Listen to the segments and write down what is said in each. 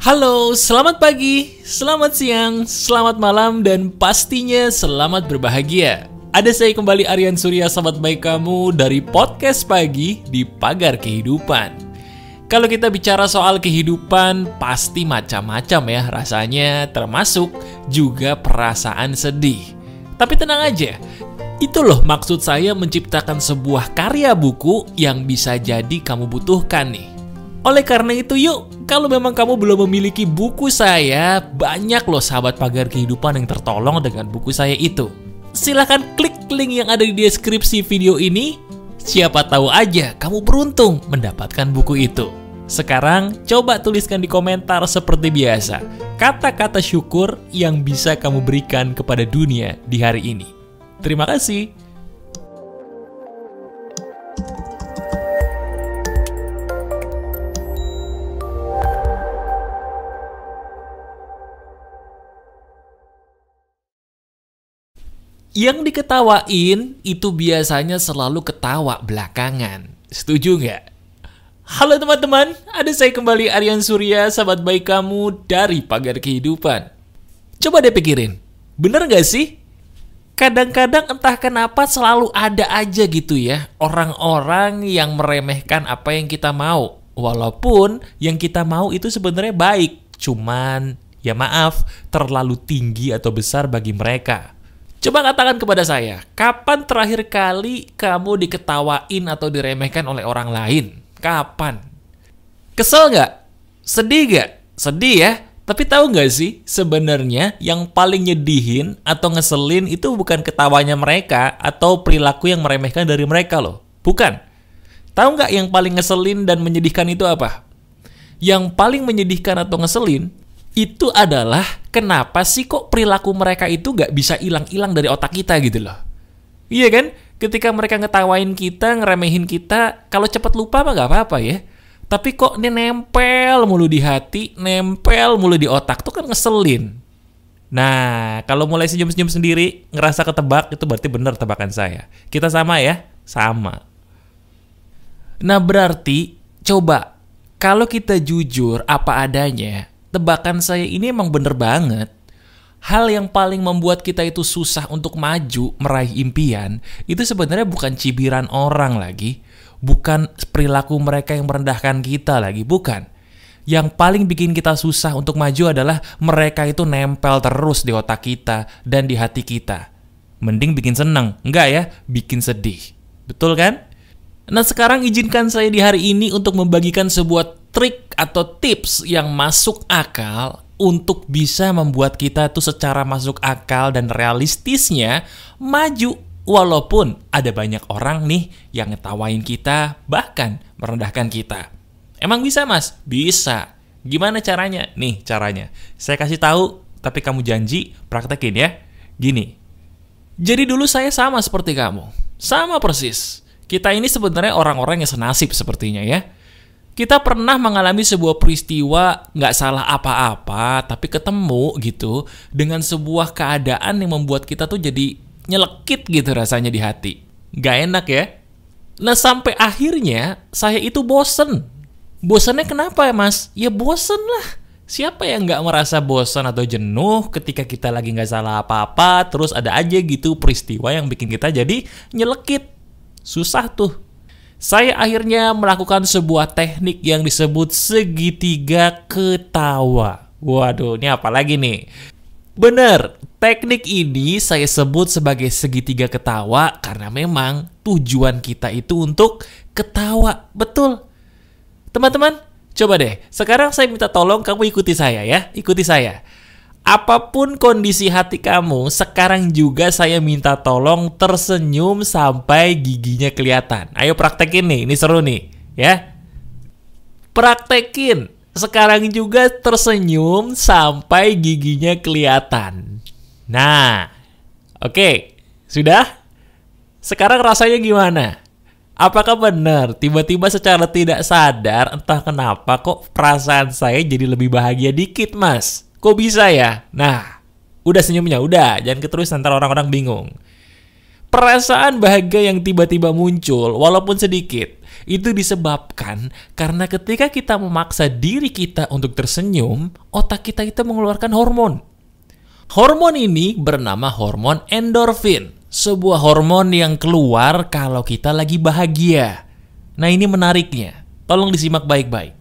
Halo, selamat pagi, selamat siang, selamat malam, dan pastinya selamat berbahagia. Ada saya kembali Aryan Surya, sahabat baik kamu dari podcast pagi di Pagar Kehidupan. Kalau kita bicara soal kehidupan, pasti macam-macam ya rasanya, termasuk juga perasaan sedih. Tapi tenang aja, itu loh maksud saya menciptakan sebuah karya buku yang bisa jadi kamu butuhkan nih. Oleh karena itu yuk, kalau memang kamu belum memiliki buku saya, banyak loh sahabat pagar kehidupan yang tertolong dengan buku saya itu. Silahkan klik link yang ada di deskripsi video ini, siapa tahu aja kamu beruntung mendapatkan buku itu. Sekarang coba tuliskan di komentar seperti biasa, kata-kata syukur yang bisa kamu berikan kepada dunia di hari ini. Terima kasih. Yang diketawain itu biasanya selalu ketawa belakangan. Setuju nggak? Halo teman-teman, ada saya kembali Aryan Surya, sahabat baik kamu dari Pagar Kehidupan. Coba deh pikirin, bener nggak sih? Kadang-kadang entah kenapa selalu ada aja gitu ya, orang-orang yang meremehkan apa yang kita mau. Walaupun yang kita mau itu sebenarnya baik, cuman ya maaf, terlalu tinggi atau besar bagi mereka. Coba katakan kepada saya, kapan terakhir kali kamu diketawain atau diremehkan oleh orang lain? Kapan? Kesel nggak? Sedih nggak? Sedih ya? Tapi tahu nggak sih, sebenarnya yang paling nyedihin atau ngeselin itu bukan ketawanya mereka atau perilaku yang meremehkan dari mereka loh. Bukan. Tahu nggak yang paling ngeselin dan menyedihkan itu apa? Yang paling menyedihkan atau ngeselin itu adalah kenapa sih kok perilaku mereka itu gak bisa hilang-hilang dari otak kita gitu loh. Iya kan? Ketika mereka ngetawain kita, ngeremehin kita, kalau cepat lupa mah gak apa-apa ya. Tapi kok ini nempel mulu di hati, nempel mulu di otak tuh kan ngeselin. Nah, kalau mulai senyum-senyum sendiri, ngerasa ketebak, itu berarti benar tebakan saya. Kita sama ya? Sama. Nah, berarti coba kalau kita jujur apa adanya, tebakan saya ini emang bener banget. Hal yang paling membuat kita itu susah untuk maju meraih impian itu sebenarnya bukan cibiran orang lagi, bukan perilaku mereka yang merendahkan kita lagi, bukan. Yang paling bikin kita susah untuk maju adalah mereka itu nempel terus di otak kita dan di hati kita. Mending bikin seneng, enggak ya? Bikin sedih. Betul kan? Nah sekarang izinkan saya di hari ini untuk membagikan sebuah trik atau tips yang masuk akal untuk bisa membuat kita tuh secara masuk akal dan realistisnya maju walaupun ada banyak orang nih yang ngetawain kita bahkan merendahkan kita. Emang bisa mas? Bisa. Gimana caranya? Nih caranya. Saya kasih tahu tapi kamu janji praktekin ya. Gini. Jadi dulu saya sama seperti kamu. Sama persis. Kita ini sebenarnya orang-orang yang senasib sepertinya ya kita pernah mengalami sebuah peristiwa nggak salah apa-apa, tapi ketemu gitu dengan sebuah keadaan yang membuat kita tuh jadi nyelekit gitu rasanya di hati. Nggak enak ya? Nah sampai akhirnya saya itu bosen. Bosennya kenapa ya mas? Ya bosen lah. Siapa yang nggak merasa bosan atau jenuh ketika kita lagi nggak salah apa-apa, terus ada aja gitu peristiwa yang bikin kita jadi nyelekit. Susah tuh saya akhirnya melakukan sebuah teknik yang disebut segitiga ketawa. Waduh, ini apa lagi nih? Bener, teknik ini saya sebut sebagai segitiga ketawa karena memang tujuan kita itu untuk ketawa. Betul. Teman-teman, coba deh. Sekarang saya minta tolong kamu ikuti saya ya. Ikuti saya. Apa pun kondisi hati kamu, sekarang juga saya minta tolong tersenyum sampai giginya kelihatan. Ayo praktekin nih, ini seru nih, ya. Praktekin. Sekarang juga tersenyum sampai giginya kelihatan. Nah, oke, okay. sudah? Sekarang rasanya gimana? Apakah benar tiba-tiba secara tidak sadar entah kenapa kok perasaan saya jadi lebih bahagia dikit, Mas? Kok bisa ya? Nah, udah senyumnya, udah. Jangan keterus ntar orang-orang bingung. Perasaan bahagia yang tiba-tiba muncul, walaupun sedikit, Itu disebabkan karena ketika kita memaksa diri kita untuk tersenyum, otak kita itu mengeluarkan hormon. Hormon ini bernama hormon endorfin, sebuah hormon yang keluar kalau kita lagi bahagia. Nah, ini menariknya. Tolong disimak baik-baik.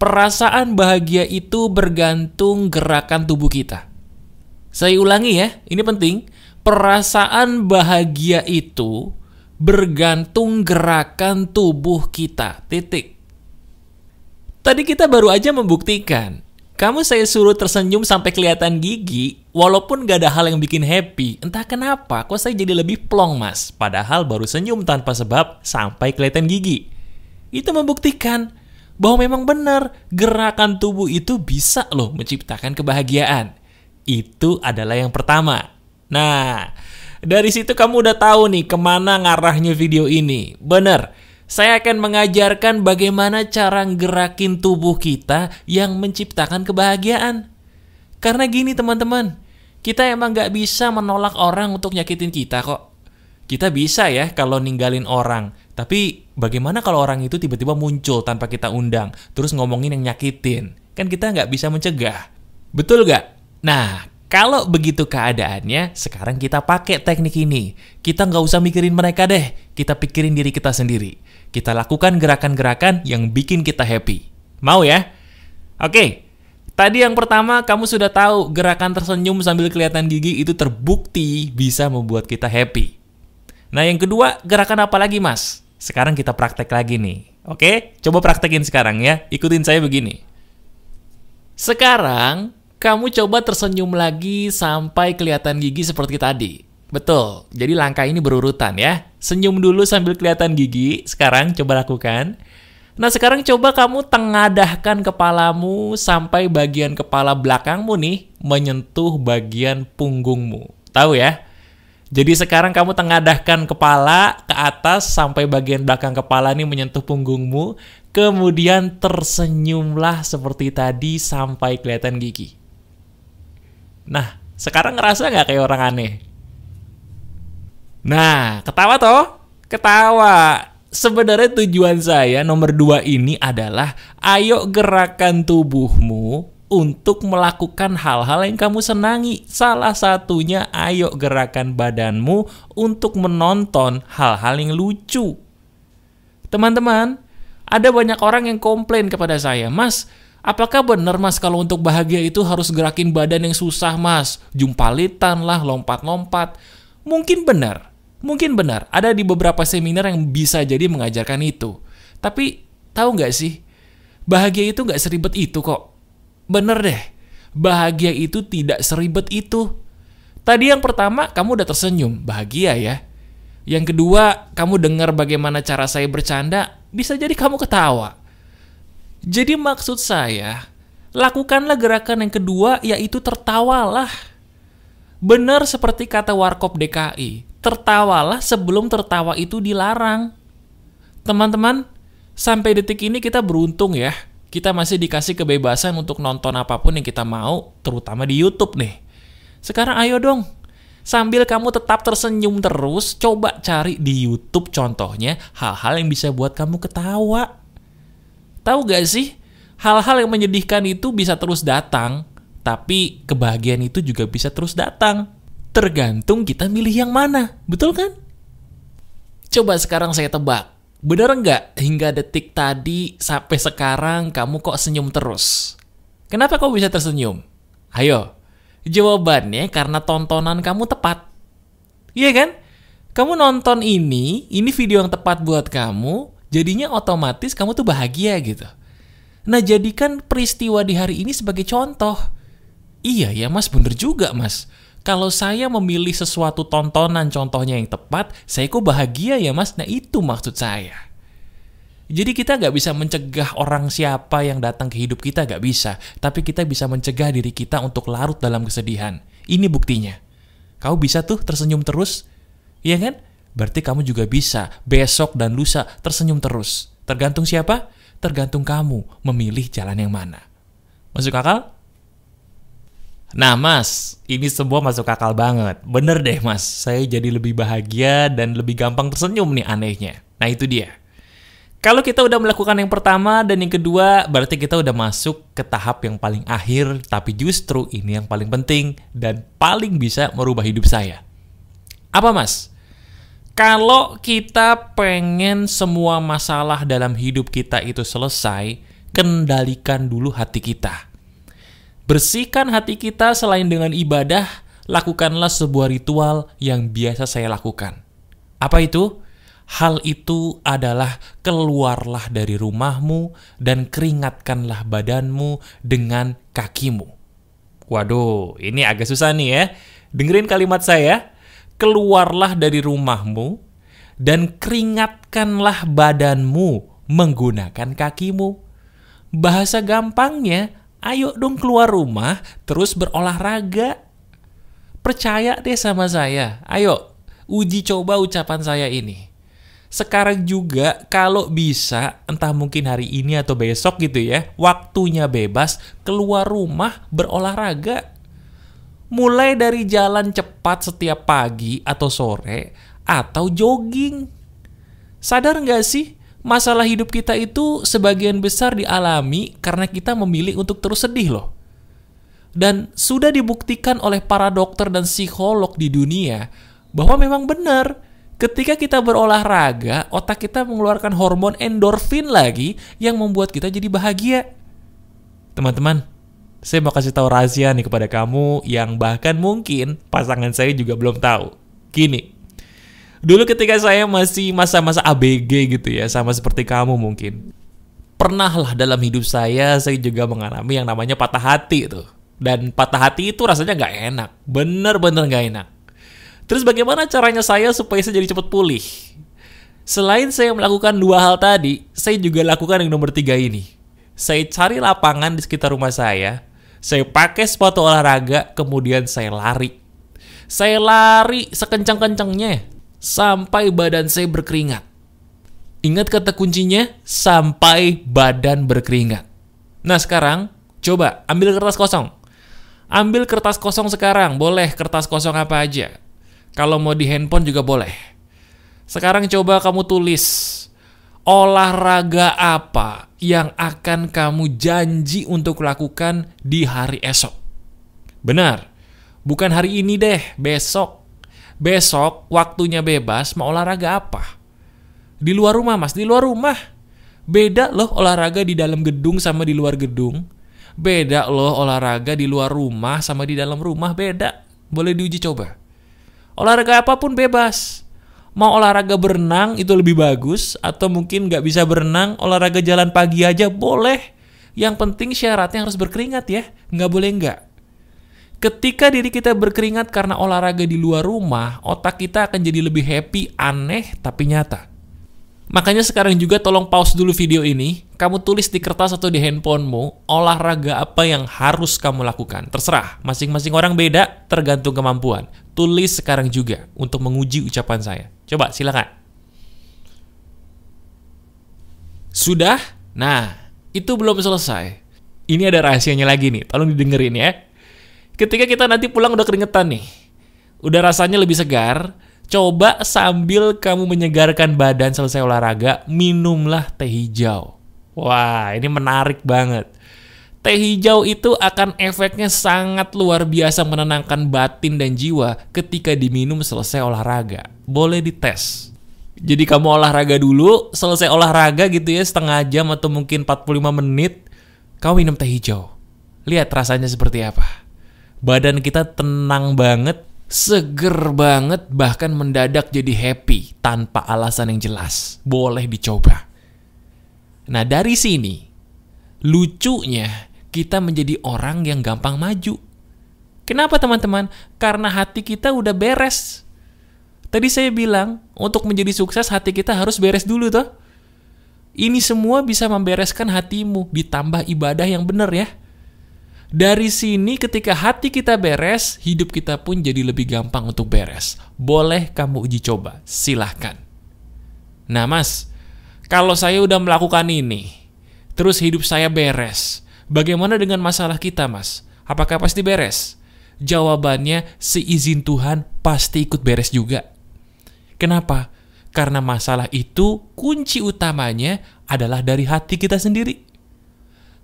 Perasaan bahagia itu bergantung gerakan tubuh kita. Saya ulangi ya, ini penting. Perasaan bahagia itu bergantung gerakan tubuh kita. Titik. Tadi kita baru aja membuktikan kamu saya suruh tersenyum sampai kelihatan gigi, walaupun gak ada hal yang bikin happy. Entah kenapa, kok saya jadi lebih plong mas. Padahal baru senyum tanpa sebab sampai kelihatan gigi. Itu membuktikan bahwa memang benar gerakan tubuh itu bisa loh menciptakan kebahagiaan. Itu adalah yang pertama. Nah, dari situ kamu udah tahu nih ke mana ngarahnya video ini. Bener, saya akan mengajarkan bagaimana cara gerakin tubuh kita yang menciptakan kebahagiaan. Karena gini teman-teman, kita emang gak bisa menolak orang untuk nyakitin kita kok. Kita bisa ya kalau ninggalin orang, tapi bagaimana kalau orang itu tiba-tiba muncul tanpa kita undang, terus ngomongin yang nyakitin? Kan kita nggak bisa mencegah. Betul gak? Nah, kalau begitu keadaannya, sekarang kita pakai teknik ini. Kita nggak usah mikirin mereka deh, kita pikirin diri kita sendiri. Kita lakukan gerakan-gerakan yang bikin kita happy. Mau ya? Oke, tadi yang pertama kamu sudah tahu gerakan tersenyum sambil kelihatan gigi itu terbukti bisa membuat kita happy. Nah yang kedua, gerakan apa lagi mas? Sekarang kita praktek lagi nih. Oke, coba praktekin sekarang ya. Ikutin saya begini. Sekarang, kamu coba tersenyum lagi sampai kelihatan gigi seperti tadi. Betul, jadi langkah ini berurutan ya. Senyum dulu sambil kelihatan gigi, sekarang coba lakukan. Nah sekarang coba kamu tengadahkan kepalamu sampai bagian kepala belakangmu nih menyentuh bagian punggungmu. Tahu ya? Jadi sekarang kamu tengadahkan kepala ke atas sampai bagian belakang kepala ini menyentuh punggungmu. Kemudian tersenyumlah seperti tadi sampai kelihatan gigi. Nah, sekarang ngerasa nggak kayak orang aneh? Nah, ketawa toh? Ketawa. Sebenarnya tujuan saya nomor dua ini adalah ayo gerakan tubuhmu untuk melakukan hal-hal yang kamu senangi. Salah satunya ayo gerakan badanmu untuk menonton hal-hal yang lucu. Teman-teman, ada banyak orang yang komplain kepada saya, Mas, Apakah benar mas kalau untuk bahagia itu harus gerakin badan yang susah mas? Jumpalitan lah, lompat-lompat. Mungkin benar, mungkin benar. Ada di beberapa seminar yang bisa jadi mengajarkan itu. Tapi tahu nggak sih, bahagia itu nggak seribet itu kok. Bener deh, bahagia itu tidak seribet itu. Tadi yang pertama, kamu udah tersenyum, bahagia ya. Yang kedua, kamu dengar bagaimana cara saya bercanda, bisa jadi kamu ketawa. Jadi maksud saya, lakukanlah gerakan yang kedua yaitu tertawalah. Benar seperti kata Warkop DKI, tertawalah sebelum tertawa itu dilarang. Teman-teman, sampai detik ini kita beruntung ya. Kita masih dikasih kebebasan untuk nonton apa pun yang kita mau, terutama di YouTube nih. Sekarang ayo dong, sambil kamu tetap tersenyum terus, coba cari di YouTube contohnya hal-hal yang bisa buat kamu ketawa. Tahu gak sih, hal-hal yang menyedihkan itu bisa terus datang, tapi kebahagiaan itu juga bisa terus datang. Tergantung kita milih yang mana, betul kan? Coba sekarang saya tebak, benar nggak hingga detik tadi sampai sekarang kamu kok senyum terus? Kenapa kau bisa tersenyum? Ayo, jawabannya karena tontonan kamu tepat. Iya kan? Kamu nonton ini, ini video yang tepat buat kamu, jadinya otomatis kamu tuh bahagia gitu. Nah jadikan peristiwa di hari ini sebagai contoh. Iya ya mas, bener juga mas. Kalau saya memilih sesuatu tontonan contohnya yang tepat, saya kok bahagia ya mas. Nah itu maksud saya. Jadi kita nggak bisa mencegah orang siapa yang datang ke hidup kita, nggak bisa. Tapi kita bisa mencegah diri kita untuk larut dalam kesedihan. Ini buktinya. Kau bisa tuh tersenyum terus, iya kan? Berarti kamu juga bisa besok dan lusa tersenyum terus. Tergantung siapa? Tergantung kamu memilih jalan yang mana. Masuk akal? Nah mas, ini semua masuk akal banget. Bener deh mas, saya jadi lebih bahagia dan lebih gampang tersenyum nih anehnya. Nah itu dia. Kalau kita udah melakukan yang pertama dan yang kedua, berarti kita udah masuk ke tahap yang paling akhir, tapi justru ini yang paling penting dan paling bisa merubah hidup saya. Apa mas? Kalau kita pengen semua masalah dalam hidup kita itu selesai, kendalikan dulu hati kita. Bersihkan hati kita selain dengan ibadah, lakukanlah sebuah ritual yang biasa saya lakukan. Apa itu? Hal itu adalah keluarlah dari rumahmu dan keringatkanlah badanmu dengan kakimu. Waduh, ini agak susah nih ya. Dengerin kalimat saya. Keluarlah dari rumahmu dan keringatkanlah badanmu menggunakan kakimu. Bahasa gampangnya, ayo dong keluar rumah terus berolahraga. Percaya deh sama saya. Ayo, uji coba ucapan saya ini sekarang juga kalau bisa entah mungkin hari ini atau besok gitu ya waktunya bebas keluar rumah berolahraga mulai dari jalan cepat setiap pagi atau sore atau jogging sadar nggak sih masalah hidup kita itu sebagian besar dialami karena kita memilih untuk terus sedih loh dan sudah dibuktikan oleh para dokter dan psikolog di dunia bahwa memang benar Ketika kita berolahraga, otak kita mengeluarkan hormon endorfin lagi yang membuat kita jadi bahagia. Teman-teman, saya mau kasih tahu rahasia nih kepada kamu yang bahkan mungkin pasangan saya juga belum tahu. Gini, dulu ketika saya masih masa-masa ABG gitu ya, sama seperti kamu mungkin. Pernahlah dalam hidup saya, saya juga mengalami yang namanya patah hati tuh. Dan patah hati itu rasanya nggak enak, bener-bener nggak enak Terus bagaimana caranya saya supaya saya jadi cepat pulih? Selain saya melakukan dua hal tadi, saya juga lakukan yang nomor tiga ini. Saya cari lapangan di sekitar rumah saya, saya pakai sepatu olahraga, kemudian saya lari. Saya lari sekencang-kencangnya sampai badan saya berkeringat. Ingat kata kuncinya, sampai badan berkeringat. Nah sekarang, coba ambil kertas kosong. Ambil kertas kosong sekarang, boleh kertas kosong apa aja. Kalau mau di handphone juga boleh. Sekarang coba kamu tulis olahraga apa yang akan kamu janji untuk lakukan di hari esok. Benar, bukan hari ini deh, besok. Besok waktunya bebas, mau olahraga apa? Di luar rumah mas, di luar rumah. Beda loh olahraga di dalam gedung sama di luar gedung. Beda loh olahraga di luar rumah sama di dalam rumah, beda. Boleh diuji coba. Olahraga apa pun bebas. Mau olahraga berenang itu lebih bagus, atau mungkin nggak bisa berenang, olahraga jalan pagi aja boleh. Yang penting syaratnya harus berkeringat ya, nggak boleh nggak. Ketika diri kita berkeringat karena olahraga di luar rumah, otak kita akan jadi lebih happy, aneh, tapi nyata. Makanya sekarang juga tolong pause dulu video ini, kamu tulis di kertas atau di handphonemu olahraga apa yang harus kamu lakukan. Terserah, masing-masing orang beda, tergantung kemampuan. Tulis sekarang juga untuk menguji ucapan saya. Coba, silakan. Sudah? Nah, itu belum selesai. Ini ada rahasianya lagi nih, tolong didengerin ya. Ketika kita nanti pulang udah keringetan nih, udah rasanya lebih segar, Coba sambil kamu menyegarkan badan selesai olahraga, minumlah teh hijau. Wah, ini menarik banget. Teh hijau itu akan efeknya sangat luar biasa menenangkan batin dan jiwa ketika diminum selesai olahraga. Boleh dites. Jadi kamu olahraga dulu, selesai olahraga gitu ya setengah jam atau mungkin 45 menit, kamu minum teh hijau. Lihat rasanya seperti apa. Badan kita tenang banget, seger banget bahkan mendadak jadi happy tanpa alasan yang jelas. Boleh dicoba. Nah dari sini, lucunya kita menjadi orang yang gampang maju. Kenapa teman-teman? Karena hati kita udah beres. Tadi saya bilang, untuk menjadi sukses hati kita harus beres dulu toh. Ini semua bisa membereskan hatimu, ditambah ibadah yang benar ya. Dari sini ketika hati kita beres, hidup kita pun jadi lebih gampang untuk beres. Boleh kamu uji coba, silahkan. Nah mas, kalau saya udah melakukan ini, terus hidup saya beres, bagaimana dengan masalah kita mas? Apakah pasti beres? Jawabannya, seizin Tuhan pasti ikut beres juga. Kenapa? Karena masalah itu kunci utamanya adalah dari hati kita sendiri.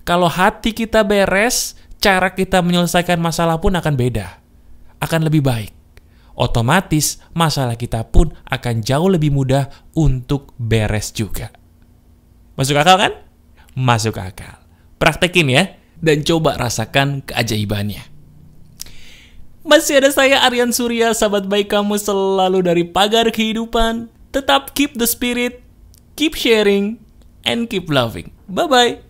Kalau hati kita beres, cara kita menyelesaikan masalah pun akan beda. Akan lebih baik. Otomatis masalah kita pun akan jauh lebih mudah untuk beres juga. Masuk akal kan? Masuk akal. Praktekin ya, dan coba rasakan keajaibannya. Masih ada saya Aryan Surya, sahabat baik kamu selalu dari pagar kehidupan. Tetap keep the spirit, keep sharing, and keep loving. Bye-bye.